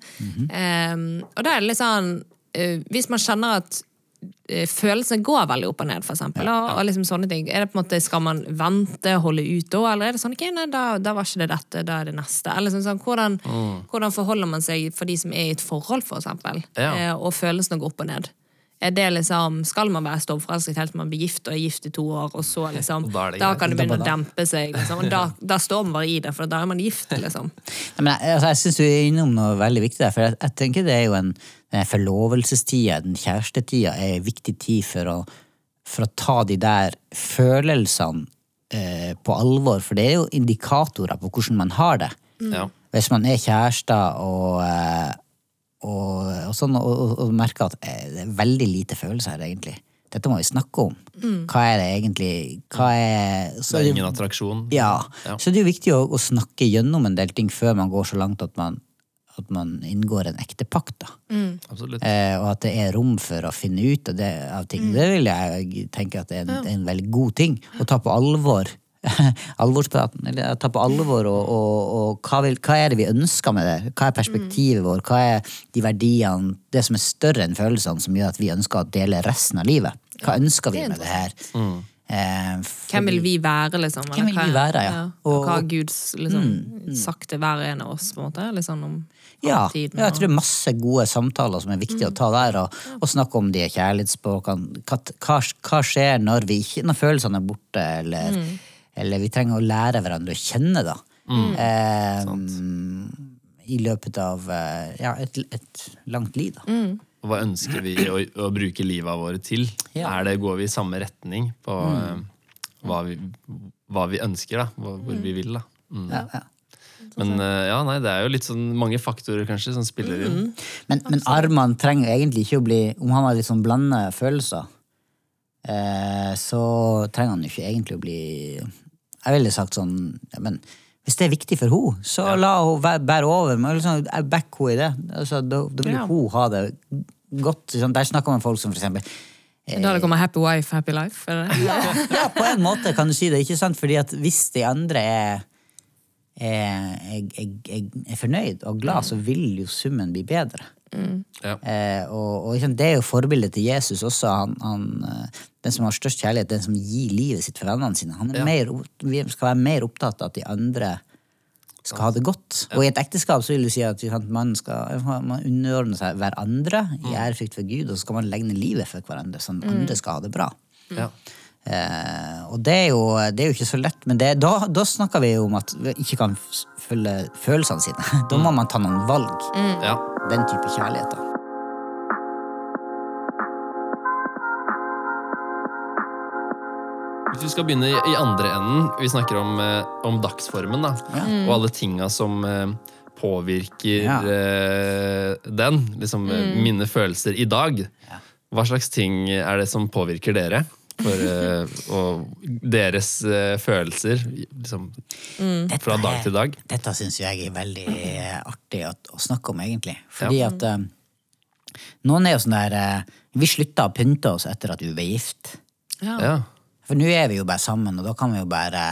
S3: eh, og da er det litt sånn uh, Hvis man kjenner at uh, følelsene går veldig opp og ned, for eksempel, og, og liksom sånne ting. Er det på en måte, Skal man vente, holde ut da, eller er det sånn ok, nei, da, da var ikke det dette, da er det neste? Eller sånn, sånn, hvordan, hvordan forholder man seg for de som er i et forhold, for eksempel,
S2: Ja.
S3: uh, og følelsene går opp og ned? Er det liksom, Skal man være stormforelsket helt til man blir gift og er gift i to år, og så liksom,
S2: Og da det
S3: da kan det begynne å dempe seg? Liksom, og da, da står man bare i det, for da er man gift. liksom.
S1: Nei, Men jeg, altså, jeg syns du er innom noe veldig viktig der, for jeg, jeg tenker det er jo en den forlovelsestida, den kjærestetida, er en viktig tid for å, for å ta de der følelsene eh, på alvor, for det er jo indikatorer på hvordan man har det.
S2: Ja.
S1: Hvis man er kjærester og, eh, og, og, sånn, og, og, merker at eh, det er veldig lite følelser her, egentlig. Dette må vi snakke om. Hva er det egentlig Hva er så
S2: Det er ingen attraksjon.
S1: ja.
S2: Ja.
S1: Så det er jo viktig å, å snakke gjennom en del ting før man går så langt at man, at man inngår en ekte pakt. da.
S2: Absolutt.
S1: Eh, og at det er rom for å finne ut av, det, av ting. Det vil jeg tenke at det er en, en veldig god ting. Å ta på alvor. Alvorspraten. Eller ta på alvor, og, og, og hva, vil, hva er det vi ønsker med det? Hva er perspektivet vårt? Hva er de verdiene, det som er større enn følelsene, som gjør at vi ønsker å dele resten av livet? Hva ønsker vi med det her? Eh,
S3: Hvem vil vi være, liksom? eller
S1: Hvem vil vi være, ja.
S3: Og,
S1: Og-
S3: hva har Gud liksom, sagt til hver en av oss, på en måte? Liksom, om
S1: Ja, ja, jeg tror det er masse gode samtaler som er viktige å ta der, og, og snakke om de kjærlighetsspråkene. Hva, hva, skjer når, vi ikke, når følelsene er borte, eller, eller vi trenger å lære hverandre å kjenne, da. Eh, I løpet av eh, ja, et, et langt liv, da.
S2: Og Hva ønsker vi å, å bruke livet våre til?
S1: Ja.
S2: Er det, går vi i samme retning på eh, hva, vi, hva vi ønsker, da? Hvor, hvor vi vil, da? Mm.
S1: Ja, ja.
S2: Men eh, ja, nei, det er jo litt sånn mange faktorer kanskje som spiller inn.
S1: Men, men Arman trenger egentlig ikke å bli Om han har litt sånn blanda følelser, eh, så trenger han jo ikke egentlig å bli Jeg ville sagt sånn ja, men hvis det er viktig for henne, så la henne bære over. Men liksom, jeg backer henne i det. Altså, da, da vil
S3: Ja.
S1: hun ha det godt. Sånn, der snakker man folk som for eksempel
S3: Da det kommer Happy Wife, Happy Life?
S1: Ja, ja, på en måte kan du si det. ikke sant? Fordi at hvis de andre er, er, er, er, er fornøyd og glad, så vil jo summen bli bedre.
S2: Ja.
S1: Eh, og, og liksom, det er jo forbildet til Jesus også. Han, han, eh, den som har størst kjærlighet, den som gir livet sitt for vennene sine. Han
S2: Ja.
S1: mer, vi skal være mer opptatt av at de andre skal ha det godt. Og i et ekteskap så vil du si at man skal man underordne seg hverandre i ærefrykt for Gud, og så skal man legge ned livet for hverandre, sånn at andre skal ha det bra.
S2: Ja.
S1: Eh, og det er, jo, det er jo ikke så lett, men det, da, da snakker vi jo om at vi ikke kan følge følelsene sine. Da må man ta noen valg.
S2: ja.
S1: Den type kjærlighet.
S2: Hvis vi skal begynne i, andre enden, vi snakker om, eh, om dagsformen, da. Og alle tinga som eh, påvirker
S1: Ja.
S2: eh, den. Liksom mm. mine følelser i dag. Hva slags ting er det som påvirker dere? For, uh, og deres uh, følelser liksom,
S1: mm.
S2: fra dag
S1: er-
S2: til dag.
S1: Dette syns jeg er veldig eh, artig å, å snakke om, egentlig. Fordi at eh, noen er jo sånn der uh, Vi slutta å pynte oss etter at vi ble gift.
S3: Ja.
S2: Ja.
S1: For nå er vi jo bare sammen, og da kan vi jo bare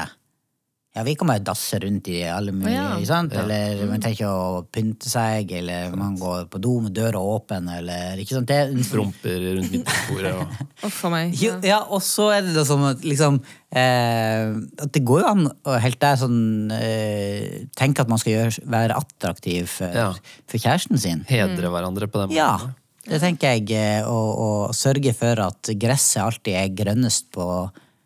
S1: Ja, vi kan bare dasse rundt i alle mulige,
S3: ja.
S1: sant? Eller man trenger ikke å pynte seg, eller man går på do med døra åpen, eller ikke sant? Det, er-
S2: Promper rundt midtbordet og
S3: Uff a meg.
S1: Ja. ja, og så er det da sånn at liksom eh, At det går jo an å helt der sånn eh, tenke at man skal gjøre, være attraktiv for,
S2: Ja.
S1: for kjæresten sin.
S2: hedre hverandre på den måten.
S1: Ja, det tenker jeg. eh, Og, og sørge for at gresset alltid er grønnest på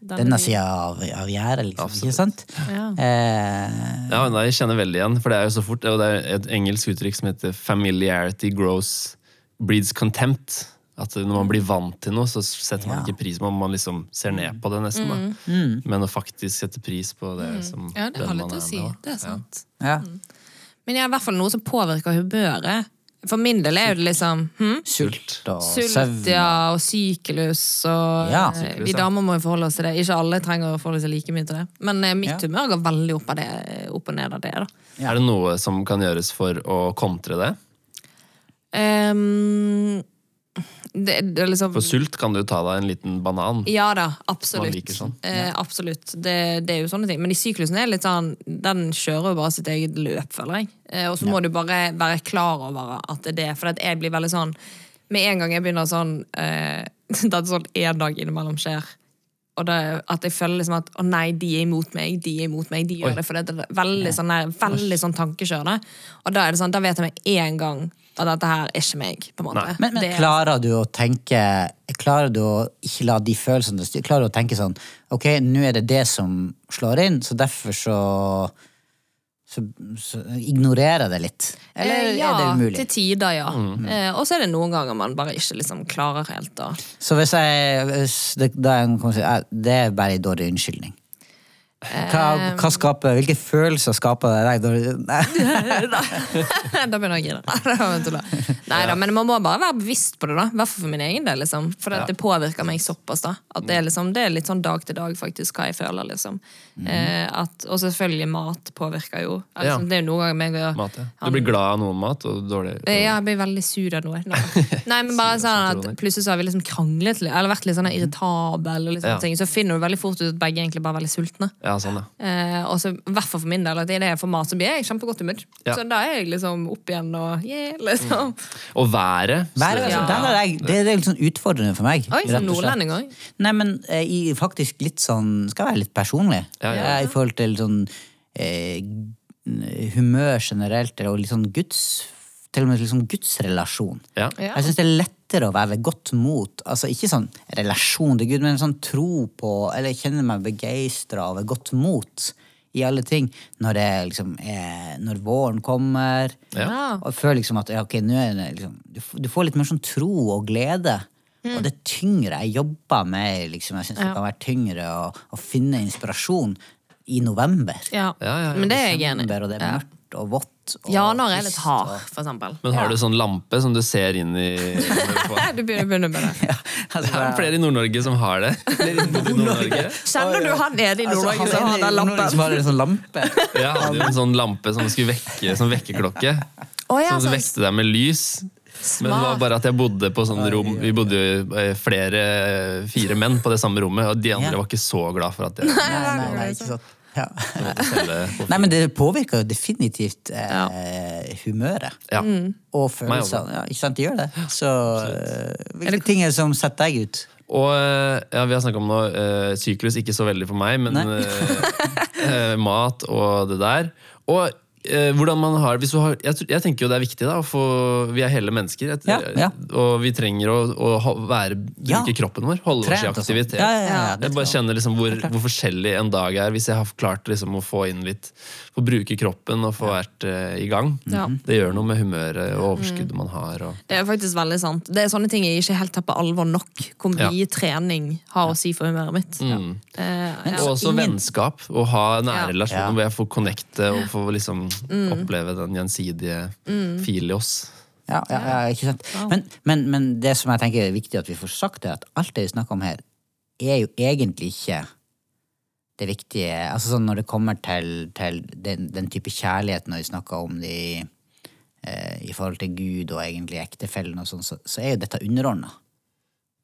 S3: Denne
S1: sida av, av gjerdet, liksom. Ikke sant?
S3: Ja.
S1: Eh,
S2: Ja, nei, jeg kjenner veldig igjen, for det er jo så fort. Og det er et engelsk uttrykk som heter 'familiarity grows breeds contempt'. At når man blir vant til noe, så setter man
S1: Ja.
S2: ikke pris på det. Man liksom ser ned på det, nesten. Da. Men å faktisk sette pris på det som
S3: Mm. Ja, det
S2: den
S3: har
S2: man
S3: litt å
S2: er
S3: si.
S2: med.
S3: Det er sant.
S1: ja.
S3: Men det er i hvert fall noe som påvirker humøret. For min del er jo det liksom hm?
S1: Sult og
S3: Sult,
S1: søvn.
S3: ja, og sykelus og
S1: Ja.
S2: sykelus,
S3: Vi damer må jo forholde oss til det. Ikke alle trenger å forholde seg like mye til det. Men eh, mitt
S1: Ja.
S3: humør går veldig opp, av det, opp og ned av det. da.
S2: Er det noe som kan gjøres for å kontre det?
S3: Ehm, det, det liksom
S2: For sult kan du ta deg en liten banan.
S3: Ja da,
S2: Man
S3: absolutt.
S2: sånn.
S3: Eh, absolutt. Det, det er jo sånne ting. Men i syklusen er litt sånn Den kjører jo bare sitt eget løp, føler jeg. Eh, og så må du bare være klar over at det er det. For at jeg blir veldig sånn Med en gang jeg begynner sånn eh, Det er sånn en dag innimellom skjer. Og det, at jeg føler liksom at å nei, de er imot meg, de er imot meg, de gjør
S2: Oi.
S3: det. For det er veldig sånn, veldig sånn tankekjør. Og da er det sånn, da vet jeg med en gang at dette her er ikke meg. på en måte.
S2: Nei.
S1: Men, men
S3: Det er-
S1: klarer du å tenke Klarer du å ikke la de følelsene styre? Klarer du å tenke sånn Ok, nå er det det som slår inn, så derfor så så, så ignorerer det litt. Eller
S3: Eh, ja,
S1: er det umulig?
S3: til tider, ja. Eh, og så er det noen ganger man bare ikke liksom klarer helt å
S1: Så hvis jeg hvis det, da man si, eh, det er bare en dårlig unnskyldning. Hva, hva skaper, hvilke følelser skaper det deg?
S3: Da begynner jeg å grine. Nei, det da. Men man må bare være bevisst på det, da. I hvert fall for min egen del. liksom. For at det påvirker meg såpass. da. At det er, liksom, det er litt sånn dag til dag faktisk hva jeg føler. liksom. Eh, at, og selvfølgelig mat påvirker jo.
S2: Mhm. Ja.
S3: Altså, Det er jo noen ganger meg og
S2: Mat, ja. Du blir glad av noen mat, og dårlig
S3: Eh, Ja, jeg blir veldig sur av noe. Nei, Nei men bare sånn at. Plutselig så har vi liksom kranglet eller vært litt sånn irritabel, og liksom,
S2: Ja.
S3: ting, så finner du veldig fort ut at begge egentlig bare er veldig sultne.
S2: Ja, sånn, ja.
S3: Eh, og så i hvert fall for min del, at idet jeg får mat, så blir jeg i kjempegodt humør.
S2: Ja.
S3: Så da er jeg liksom opp igjen og yeah, liksom.
S2: Og været.
S1: Været, altså,
S3: Ja.
S1: den er jeg, det, det er litt sånn utfordrende for meg.
S3: Oi, som nordlending òg.
S1: Nei, men eh, i, faktisk litt sånn Skal være litt personlig.
S2: Ja, ja.
S1: Eh, I forhold til sånn eh, humør generelt, og litt sånn guds Til og med litt sånn gudsrelasjon.
S2: Ja.
S3: Ja.
S1: Jeg syns det er lettere å være ved godt mot. Altså Ikke sånn relasjon til Gud, men sånn tro på Eller kjenne meg begeistra ved godt mot i alle ting. Når det liksom er Når våren kommer.
S3: Ja.
S1: Og føler liksom at ja, ok, nå er det liksom du, du får litt mer sånn tro og glede. Og det er tyngre. Jeg jobber med liksom, Jeg syns det
S3: Mm.
S1: Kan være tyngre å, å finne inspirasjon i november.
S3: Ja.
S2: Ja, ja, ja.
S3: Men det er jeg enig
S1: Desember, og det mørkt og vått. når
S3: Januar er litt hard, for eksempel.
S2: Men har du sånn lampe som du ser inn i
S3: du begynner, begynner med det.
S1: Ja,
S2: Det
S1: altså,
S2: er flere i Nord-Norge som har det. Nord-Norge.
S3: Kjenner du han nede i
S1: altså,
S3: Nord-Norge
S1: han
S3: som har den
S1: Nord-Norge Som har en sånn lampe.
S2: Jeg hadde en sånn lampe som skulle vekke som vekkerklokke.
S3: Oh, ja,
S2: som
S3: sånn
S2: vekte deg med lys. Men det var bare at jeg bodde på sånn rom Vi bodde jo eh, flere, fire menn på det samme rommet, og de andre var ikke så glad for at jeg
S1: Nei, nei, nei, ikke sant. Ja. Nei, men det påvirker jo definitivt eh, humøret.
S2: Ja.
S1: Og følelsene. Ja, ikke sant, det gjør det. Så eh, hvilke ting er det som setter deg ut?
S2: Og eh, ja, vi har snakka om noe eh, syklus, ikke så veldig for meg, men eh, eh, mat og det der. Og hvordan man har, har jeg, jeg tenker jo det er viktig, da. For vi er hele mennesker. Et,
S1: Ja, ja.
S2: Og vi trenger å, å være, bruke
S1: Ja.
S2: kroppen vår. Holde oss i
S1: Trent og sånn.
S2: aktivitet. Jeg bare kjenner liksom hvor, hvor forskjellig en dag er, hvis jeg har klart liksom å få inn litt Få bruke kroppen og få vært uh, i gang.
S3: Ja.
S2: Det gjør noe med humøret og overskuddet man har. Og,
S3: Det er faktisk veldig sant. Det er sånne ting jeg ikke helt tar på alvor nok. Hvor
S2: Ja.
S3: mye trening har å si for humøret mitt.
S2: Mm.
S3: Eh,
S2: Og også
S1: ingen-
S2: vennskap. Å ha nære
S3: Ja.
S2: relasjoner
S1: Ja.
S2: hvor jeg får connecte og får liksom
S3: Mm.
S2: oppleve den gjensidige filen i oss.
S1: Ja, ja, ja, ikke sant? Men, men, men det som jeg tenker er viktig at vi får sagt, er at alt det vi snakker om her, er jo egentlig ikke det viktige altså sånn Når det kommer til, til den, den type kjærlighet, når vi snakker om det i, eh, i forhold til Gud og egentlig ektefellen, og sånn, så, så er jo dette underordna.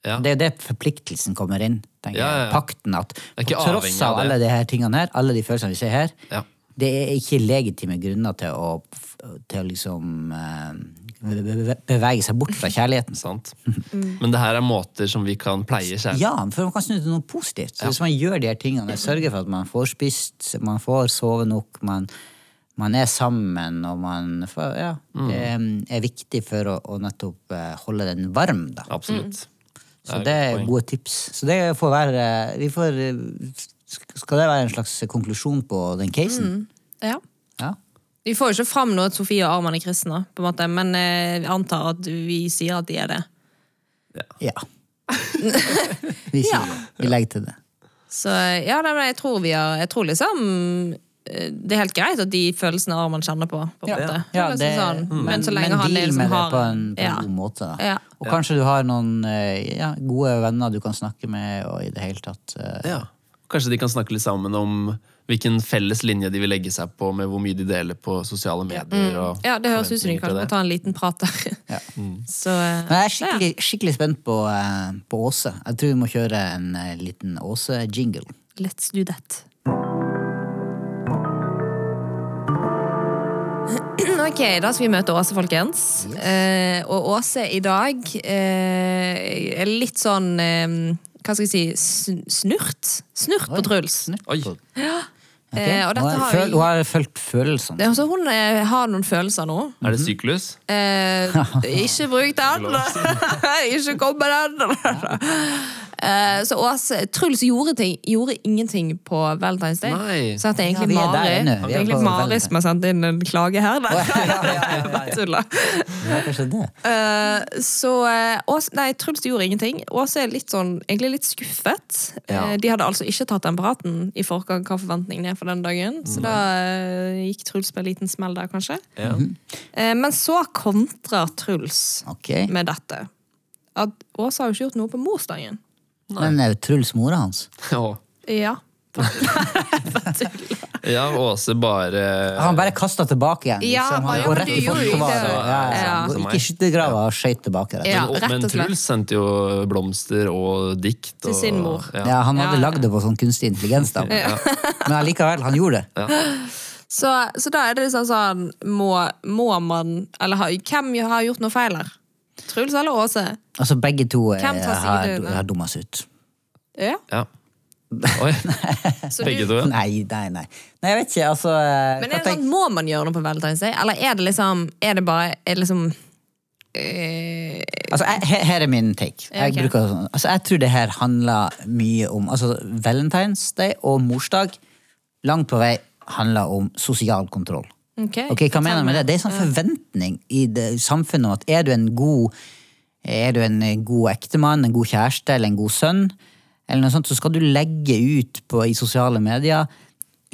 S2: Ja.
S1: Det er jo det forpliktelsen kommer inn. tenker
S2: Ja, ja,
S1: jeg. Pakten at på tross
S2: av
S1: alle de her tingene her, alle de følelsene vi ser her,
S2: Ja.
S1: det er ikke legitime grunner til å, til å liksom eh, bevege seg bort fra kjærligheten.
S2: Sant? Men det her er måter som vi kan pleie kjærligheten
S1: Ja, for man kan snu det til noe positivt. Så Hvis man gjør de her tingene, sørger for at man får spist, man får sove nok, man, man er sammen, og man får, ja,
S2: Mm.
S1: er, er viktig for å, å nettopp eh, holde den varm. Da.
S2: Absolutt.
S1: Så det er gode tips. Så det får være vi får, eh, Skal det være en slags konklusjon på den casen?
S3: Ja.
S1: Ja.
S3: Vi får jo ikke fram noe at Sofie og Arman er kristne, på en måte, men eh, jeg antar at vi sier at de er det.
S1: ja. vi sier det. Vi legger til det.
S3: Så ja, nei, men jeg tror vi har Jeg tror liksom eh, det er helt greit at de følelsene Arman kjenner på. på en
S1: Ja,
S3: måte.
S1: ja, det,
S3: sånn, men så lenge han er liksom
S1: med det
S3: har
S1: på en, på en
S3: ja.
S1: god måte. Da.
S3: Ja.
S1: Og kanskje du har noen eh, ja, gode venner du kan snakke med, og i det hele tatt
S2: Ja. Kanskje de kan snakke litt sammen om hvilken felles linje de vil legge seg på med hvor mye de deler på sosiale medier. Og
S3: Mm. ja, det høres ut som de
S2: det.
S3: ta en liten prat der.
S1: Ja.
S3: Så eh,
S1: Men jeg er skikkelig, skikkelig spent på, eh, på Åse. Jeg tror vi må kjøre en eh, liten Åse-jingle.
S3: let's do that. Ok, da skal vi møte Åse, folkens. Eh, og Åse i dag eh, er litt sånn eh, Hva skal jeg si snurt? Snurt på Truls.
S2: Oi.
S1: Ok?
S3: Eh, og dette
S1: hun, har
S3: har
S1: føl- hun har fulgt følelsene.
S3: Altså, hun eh, har noen følelser nå.
S2: Er det syklus?
S3: Eh, ikke bruk den! ikke kom med den! Eh, så Åse Truls gjorde, ting, gjorde ingenting på Valentine's Day.
S2: Nei.
S3: Så det er egentlig
S1: Ja, er
S3: Mari. Det er egentlig Mari som har sendt inn en klage her. Da.
S1: Ja, ja, ja, ja, ja.
S3: Tulla.
S1: Ja, det.
S3: Eh, så eh, Åse, nei, Truls gjorde ingenting. Åse er litt sånn, egentlig litt skuffet.
S2: Ja.
S3: Eh, de hadde altså ikke tatt den praten i forkant hva forventningene er for den dagen. Så da eh, gikk Truls på en liten smell der, kanskje.
S2: Ja.
S3: Eh, men så kontrer Truls
S1: okay.
S3: med dette. At Åse har jo ikke gjort noe på morsdagen.
S1: Men det er jo Truls mora hans?
S2: Ja.
S3: Ja.
S2: ja, Åse bare
S1: Han bare kasta tilbake igjen.
S3: Ja,
S1: liksom. Han
S3: ja,
S1: går rett i
S3: gjorde
S1: forsvaret.
S3: det.
S1: Ja, ja. Ikke skyttergrava og skøyt tilbake. Rett.
S3: Ja,
S2: men,
S3: rett
S2: men
S3: slett.
S2: Truls sendte jo blomster og dikt.
S3: Til
S2: og,
S3: sin mor.
S2: Ja.
S1: Ja, han hadde
S3: Ja.
S1: lagd det på sånn kunstig intelligens, da. Men allikevel, han gjorde det.
S3: Så, så da er det liksom sånn Må, må man Eller har, hvem har gjort noe feil her? Truls eller Åse?
S1: Altså, begge to eh,
S3: Hvem tar
S1: har,
S3: sidene?
S1: har dumma seg ut.
S3: Ja.
S2: Ja. Oi.
S3: Så
S2: Begge
S3: du,
S2: to, ja.
S1: Nei, nei, nei. Nei, jeg vet ikke, altså eh,
S3: men er det
S1: tenk-
S3: sånn, må man gjøre noe på Valentine's Day? Eller er det liksom Er det bare Er det liksom eh,
S1: Altså, jeg, her, her er min take. Jeg,
S3: ok.
S1: bruker, sånn- altså, jeg tror det her handler mye om altså, Valentine's Day og morsdag langt på vei handler om sosial kontroll.
S3: Ok,
S1: Ok, Hva mener jeg med det? Det er en sånn forventning i det, samfunnet om at er du en god er du en god ektemann, en god kjæreste eller en god sønn, eller noe sånt, så skal du legge ut på, i sosiale medier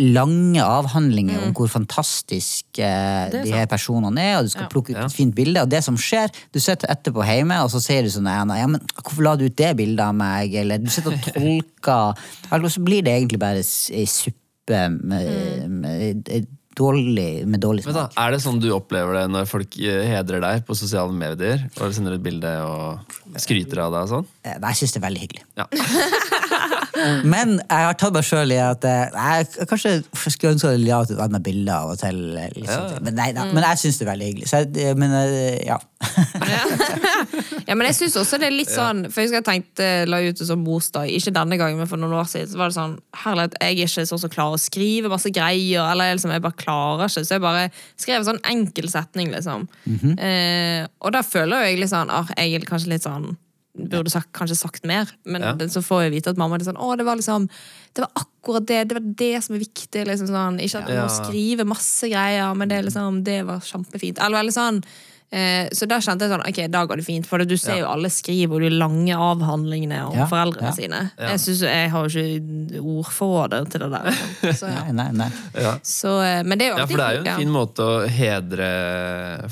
S1: lange avhandlinger om hvor fantastisk eh,
S3: Mm. Det
S1: de her personene er, og du skal
S3: Ja.
S1: plukke ut et fint bilde. Og det som skjer, du sitter etterpå hjemme, og så sier du sånn «Nei, nei, ja, men hvorfor la du ut det bildet av meg? Eller du sitter og tolker og så blir det egentlig bare ei suppe med,
S3: Mm.
S1: med, dårlig, med dårlig
S2: Men da,
S1: smak.
S2: er det sånn du opplever det når folk eh, hedrer deg på sosiale medier? Og sender et bilde og skryter av deg og sånn?
S1: Eh, jeg syns det er veldig hyggelig.
S2: Ja.
S1: Men jeg har tatt meg sjøl i at eh, jeg kanskje skulle ønske jeg la ut et annet bilde av og til. Liksom.
S2: Ja.
S1: Men, nei, da, men jeg syns det er veldig hyggelig. Så jeg, men eh, ja.
S3: Ja, men jeg synes også det er litt sånn For jeg husker jeg tenkte la ut det som morsdag, ikke denne gangen, men for noen år siden. Så var det sånn Herlighet, jeg er ikke sånn som klarer å skrive masse greier, eller liksom, jeg bare klarer ikke. Så jeg bare skrev en sånn enkel setning, liksom. eh, og da føler jeg litt sånn ah, Jeg er kanskje litt sånn Burde sagt, kanskje sagt mer, men
S2: Ja.
S3: så får jeg vite at mamma er sånn Å, det var liksom Det var akkurat det, det var det som er viktig. Liksom sånn, ikke at du
S2: Ja.
S3: må skrive masse greier, men det, liksom, det var kjempefint. Eller eller sånn eh, Så da kjente jeg sånn Ok, da går det fint. For du ser jo alle skriver de lange avhandlingene om
S1: Ja,
S3: foreldrene
S1: ja.
S3: sine. Jeg, synes, jeg har jo ikke ordforrådet til det der. Så, ja.
S1: Nei, nei, nei.
S2: Ja.
S3: så, eh, men det er jo
S2: ja, for det er jo en
S3: ja.
S2: fin måte å hedre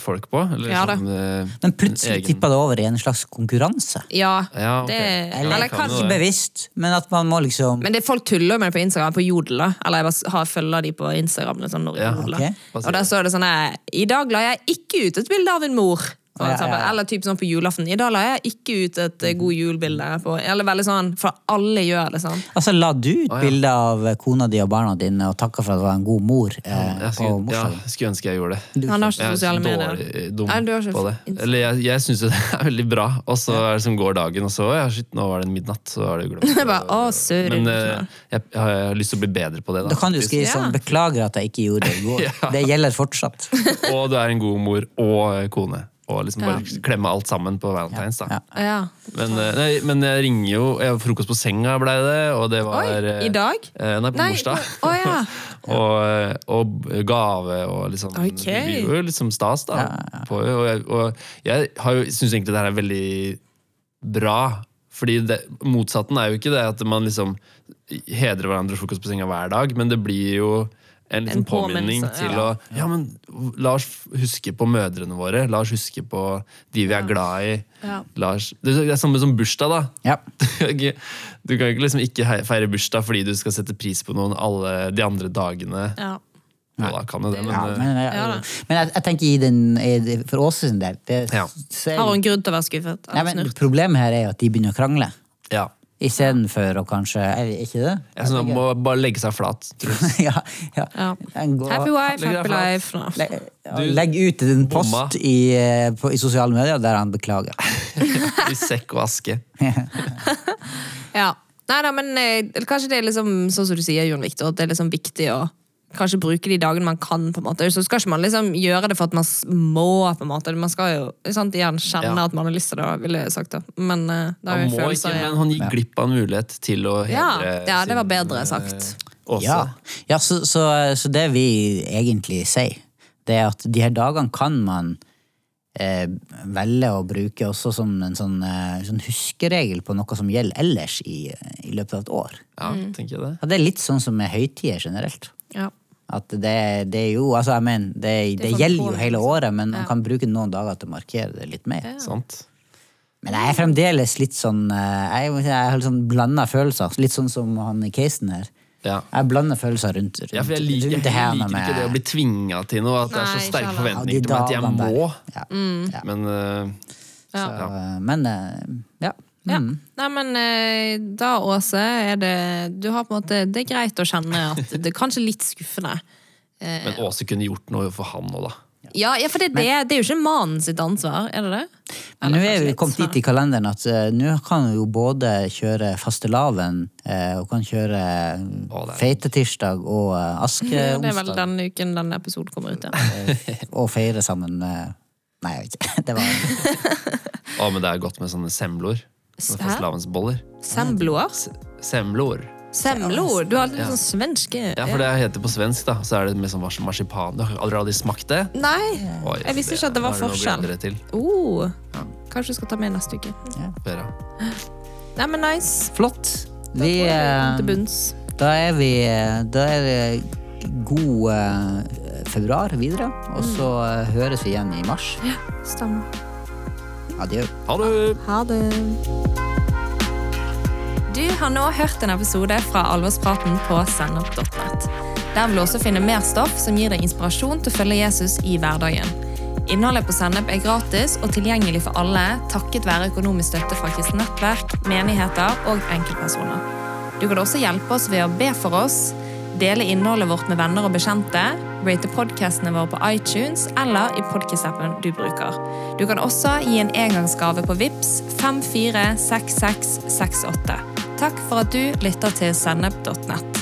S2: folk på. Liksom, eh,
S1: Men plutselig
S2: egen-
S1: tippa det over i en slags konkurranse.
S3: Ja,
S2: Ja, ok.
S3: det,
S1: Eller,
S3: eller kanskje
S2: kan
S1: bevisst, men at man må liksom
S3: Men det folk tuller med det på Instagram, på Jodel. da Eller jeg bare har, følger de på Instagram. Liksom, når
S2: Ja,
S3: jodler.
S1: ok.
S2: Hva sier
S3: Og der
S2: så
S3: står det sånn I dag la jeg ikke ut et bilde av en mor. For
S1: Ja, ja, ja.
S3: Eller typ sånn på julaften. I dag la jeg ikke ut et eh, god jul-bilde. Eller veldig sånn, For alle gjør det sånn.
S1: Altså, La du ut
S2: ja.
S1: bilde av kona di og barna dine og takka for at du var en god mor eh,
S2: Jeg
S1: på
S2: skulle, ja, jeg skulle ønske jeg gjorde det.
S3: Han har ikke
S2: Jeg er
S3: sosiale medier.
S2: dum på det. Eller jeg, jeg syns jo det er veldig bra, og så er det som går dagen, og så ja, shit, nå var det midnatt, så er det glemt.
S3: Bare, å, søren.
S2: Men eh, jeg, jeg har lyst til å bli bedre på det.
S1: Da kan du skrive
S3: Ja.
S1: sånn 'beklager at jeg ikke gjorde det i går'.
S2: Ja.
S1: Det gjelder fortsatt.
S2: Og du er en god mor og kone. Og liksom bare klemme alt sammen på valentines. da.
S1: Ja.
S3: Ja.
S2: Men, eh, nei, men jeg ringer jo jeg har Frokost på senga ble det, og det var
S3: Oi,
S2: eh,
S3: i dag?
S2: eh, Nei, på morsdag.
S3: Oh, ja.
S2: og, og gave og liksom
S3: okay.
S2: Det blir jo liksom stas, da. På, og jeg, og jeg har jo- syns egentlig det her er veldig bra. Fordi det, motsatten er jo ikke det at man liksom hedrer hverandre og frokost på senga hver dag, men det blir jo en liten
S3: En
S2: påminning til
S3: ja.
S2: å Ja, men la oss huske på mødrene våre. La oss huske på de vi er glad i.
S3: Ja.
S2: La oss, det er samme som bursdag, da.
S1: Ja.
S2: Du kan ikke, du kan ikke liksom ikke feire bursdag fordi du skal sette pris på noen alle de andre dagene.
S3: ja.
S2: Jo da, kan det, men,
S1: Ja,
S2: eh,
S1: men,
S3: Ja da.
S1: men jeg, jeg tenker i den, for Åse sin del det,
S2: Ja.
S1: så er-
S3: Har hun grunn til å være skuffet?
S1: Nei, men? Problemet her er jo at de begynner å krangle.
S2: ja.
S1: Istedenfor å kanskje Er det ikke det?
S2: Jeg synes Man må bare legge seg flat.
S1: Ja, ja.
S3: Ja.
S1: Går,
S3: Happy wife, happy life.
S2: Du
S1: legg ut en post i, eh, på, i sosiale medier der han beklager.
S2: I sekk og aske.
S3: Ja. Nei da, men eh, kanskje det er liksom sånn som du sier, Jon Viktor, at det er liksom viktig å kanskje bruke de dagene man kan. på en måte. Så skal ikke man liksom gjøre det for at man må. på en måte. Man skal jo sant, igjen kjenne
S2: Ja.
S3: at man har lyst til det, ville jeg sagt. da. Men uh, det er
S2: Han
S3: jo
S2: må
S3: følelser
S2: ikke, men han gikk glipp av en mulighet til å
S3: Ja,
S2: hedre
S3: ja, det var bedre
S2: eh,
S3: sagt.
S2: Åse.
S1: Ja, ja så, så, så det vi egentlig sier, det er at de her dagene kan man eh, velge å bruke også som en sånn, eh, sånn huskeregel på noe som gjelder ellers i, i løpet av et år.
S2: Ja,
S3: Mm.
S2: tenker jeg det.
S1: Ja, det er litt sånn som med høytider generelt.
S3: Ja.
S1: At det, det er jo, altså jeg mener, det, det,
S3: det
S1: gjelder jo hele året, men man kan bruke noen dager til å markere det litt mer.
S2: Sant.
S1: Men jeg er fremdeles litt sånn eh, Jeg, jeg har sånn blanda følelser. Litt sånn som han i casen her.
S2: Ja.
S1: Jeg blander følelser rundt, rundt,
S2: Ja, for jeg liker,
S1: rundt det her
S2: liker
S1: med
S2: ikke det å bli tvinga til noe. At det er så
S3: Nei,
S2: sterke
S3: ikke
S1: ja,
S2: forventninger til meg at jeg må.
S1: Ja.
S3: Mm.
S2: Men uh,
S3: Ja.
S1: Så, men uh, ja.
S3: Ja.
S1: Mm.
S3: Nei, men eh, da, Åse, er det Du har på en måte Det er greit å kjenne at det er kanskje litt skuffende.
S2: Men Åse kunne gjort noe for han òg, da.
S3: Ja, ja for det, det, det er jo ikke mannen sitt ansvar, er det det?
S1: Men
S3: Eller
S1: nå er vi kommet dit i kalenderen at uh, nå kan vi jo både kjøre fastelavn uh, og kan kjøre feitetirsdag og uh,
S3: Ja, det er vel denne uken denne episoden kommer ut, ja.
S1: eh, og feire sammen med Nei, jeg vet ikke. Det var
S2: Å, men det er godt med sånne semlor. Fastelavnsboller.
S3: Sembloer?
S2: Semlor.
S3: Semlor? Du har alltid sånn svenske
S2: Ja, for det heter på svensk, da. Så er det med sånn marsipan. Du har aldri, aldri smakt det?
S3: Nei,
S2: Oi,
S3: jeg visste ikke at det var forskjell. Oh. Ja. Kanskje du skal ta med neste uke.
S2: Vera.
S3: Nei, men nice.
S1: flott. Vi,
S3: Kom
S1: eh, da er vi Da er det god eh, februar videre, og så eh, høres vi igjen i mars.
S3: Ja, stemmer.
S1: Adjø.
S2: Ha det!
S3: Ha det. Du har nå hørt en episode fra Alvorspraten på sennep.nett. Der vil du også finne mer stoff som gir deg inspirasjon til å følge Jesus i hverdagen. Innholdet på Sennep er gratis og tilgjengelig for alle takket være økonomisk støtte fra kristent nettverk, menigheter og enkeltpersoner. Du kan også hjelpe oss ved å be for oss, dele innholdet vårt med venner og bekjente, rate podcastene våre på iTunes eller i podcast-appen du bruker. Du kan også gi en engangsgave på VIPS 546668. Takk for at du lytter til sennep.nett.